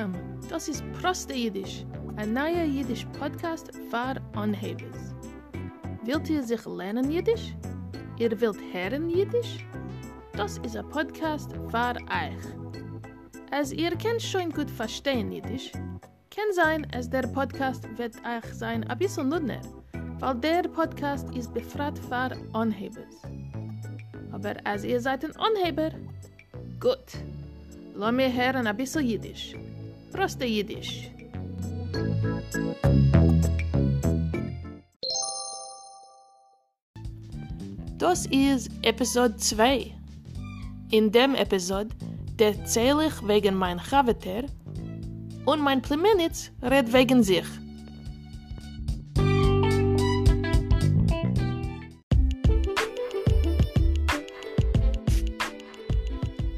Welcome! Das ist Proste Jiddisch, ein neuer Jiddisch-Podcast für Anhebers. Wilt ihr sich lernen Jiddisch? Ihr wilt hören Jiddisch? Das ist ein Podcast für euch. Als ihr könnt schon gut verstehen Jiddisch, kann sein, dass der Podcast wird euch sein ein bisschen nudner, weil der Podcast ist befragt für Anhebers. Aber als ihr seid ein Anheber, gut. Lass mir hören ein bisschen Jiddisch. Proste Jiddisch. Das ist Episode 2. In dem Episode erzähle ich wegen mein Chaviter und mein Plemenitz redet wegen sich.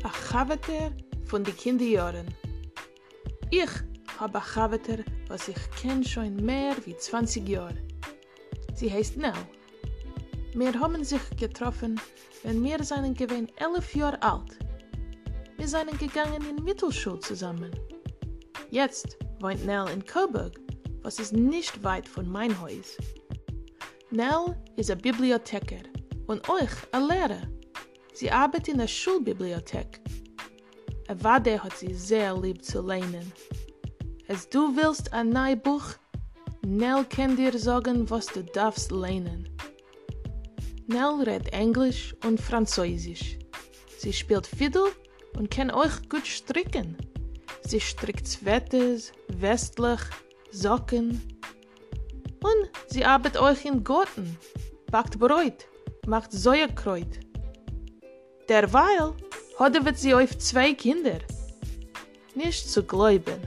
A Chaviter von den Kinderjahren. Ich habe ein Chaviter, was ich kenne schon mehr wie 20 Jahre. Sie heißt Nell. Wir haben sich getroffen, wenn wir seinen gewesen elf Jahre alt. Wir seien gegangen in Mittelschule zusammen. Jetzt wohnt Nell in Coburg, was ist nicht weit von mein Haus. Nell ist ein Bibliothekar und euch ein Lehrer. Sie arbeitet in der Schulbibliothek. A Wade hat sie sehr lieb zu lernen. Als du willst ein neues Buch, Nell kann dir sagen, was du darfst lernen. Nell redet Englisch und Französisch. Sie spielt Fiddle und kann euch gut stricken. Sie strickt Sweaters, Westlich, Socken. Und sie arbeitet euch im Garten, backt Brot, macht Säuerkreuz. Derweil hat sie euch zwei Kinder. Nicht zu glauben.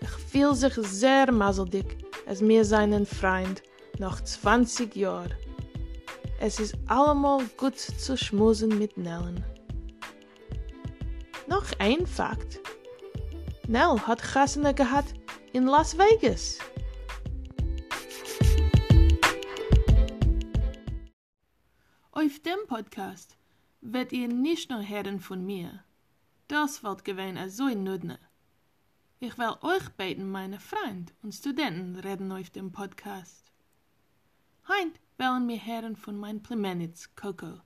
Ich fühle sich sehr maseldig, als mir seinen Freund nach 20 Jahren. Es ist allemal gut zu schmusen mit Nellen. Noch ein Fakt. Nell hat Gassene gehabt in Las Vegas. Auf dem Podcast wird ihr nicht nur hören von mir. Das wird gewesen so nudne. Ich will euch beten, meine Freunde und Studenten reden auf dem Podcast. Heint wollen wir hören von mein Plemenitz, Coco.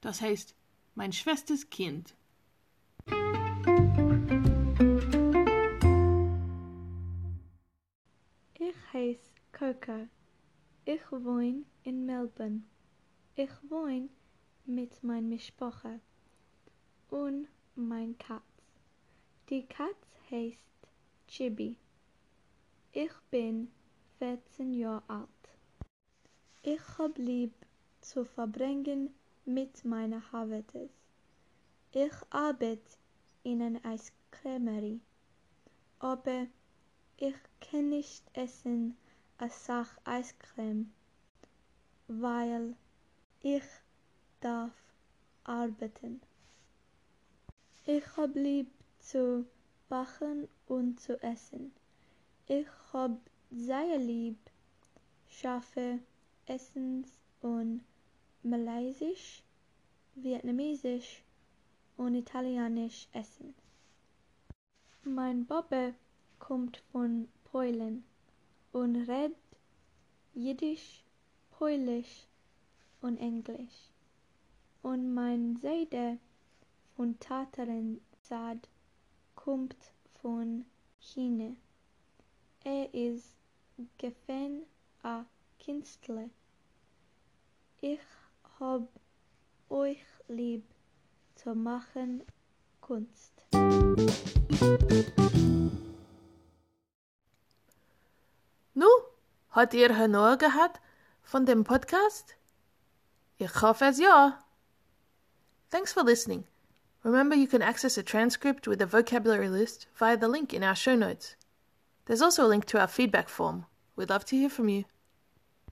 Das heißt, mein Schwesters Kind. Ich heiße Coco. Ich wohne in Melbourne. Ich wohne mit meiner Mischpoche und mein Katz. Die Katz heißt Chibi. Ich bin 14 Jahre alt. Ich hab lieb zu verbringen mit meiner Havetes. Ich arbeite in einer Eiscremerie, aber ich kann nicht essen a Sach Eiscreme, weil ich darf arbeiten. Ich hab lieb zu backen und zu essen. Ich hab sehr lieb scharfe Essens und Malaysisch, Vietnamesisch und Italienisch essen. Mein Papa kommt von Polen und redet Jiddisch, Polisch und Englisch. Und mein Seide von Taterin Sad kommt von China. Er ist gefan a Künstler. Ich hab euch lieb zu machen Kunst. Nu, hat ihr Honor gehabt von dem Podcast? Ich hoffe es ja. Thanks for listening. Remember you can access a transcript with a vocabulary list via the link in our show notes. There's also a link to our feedback form. We'd love to hear from you.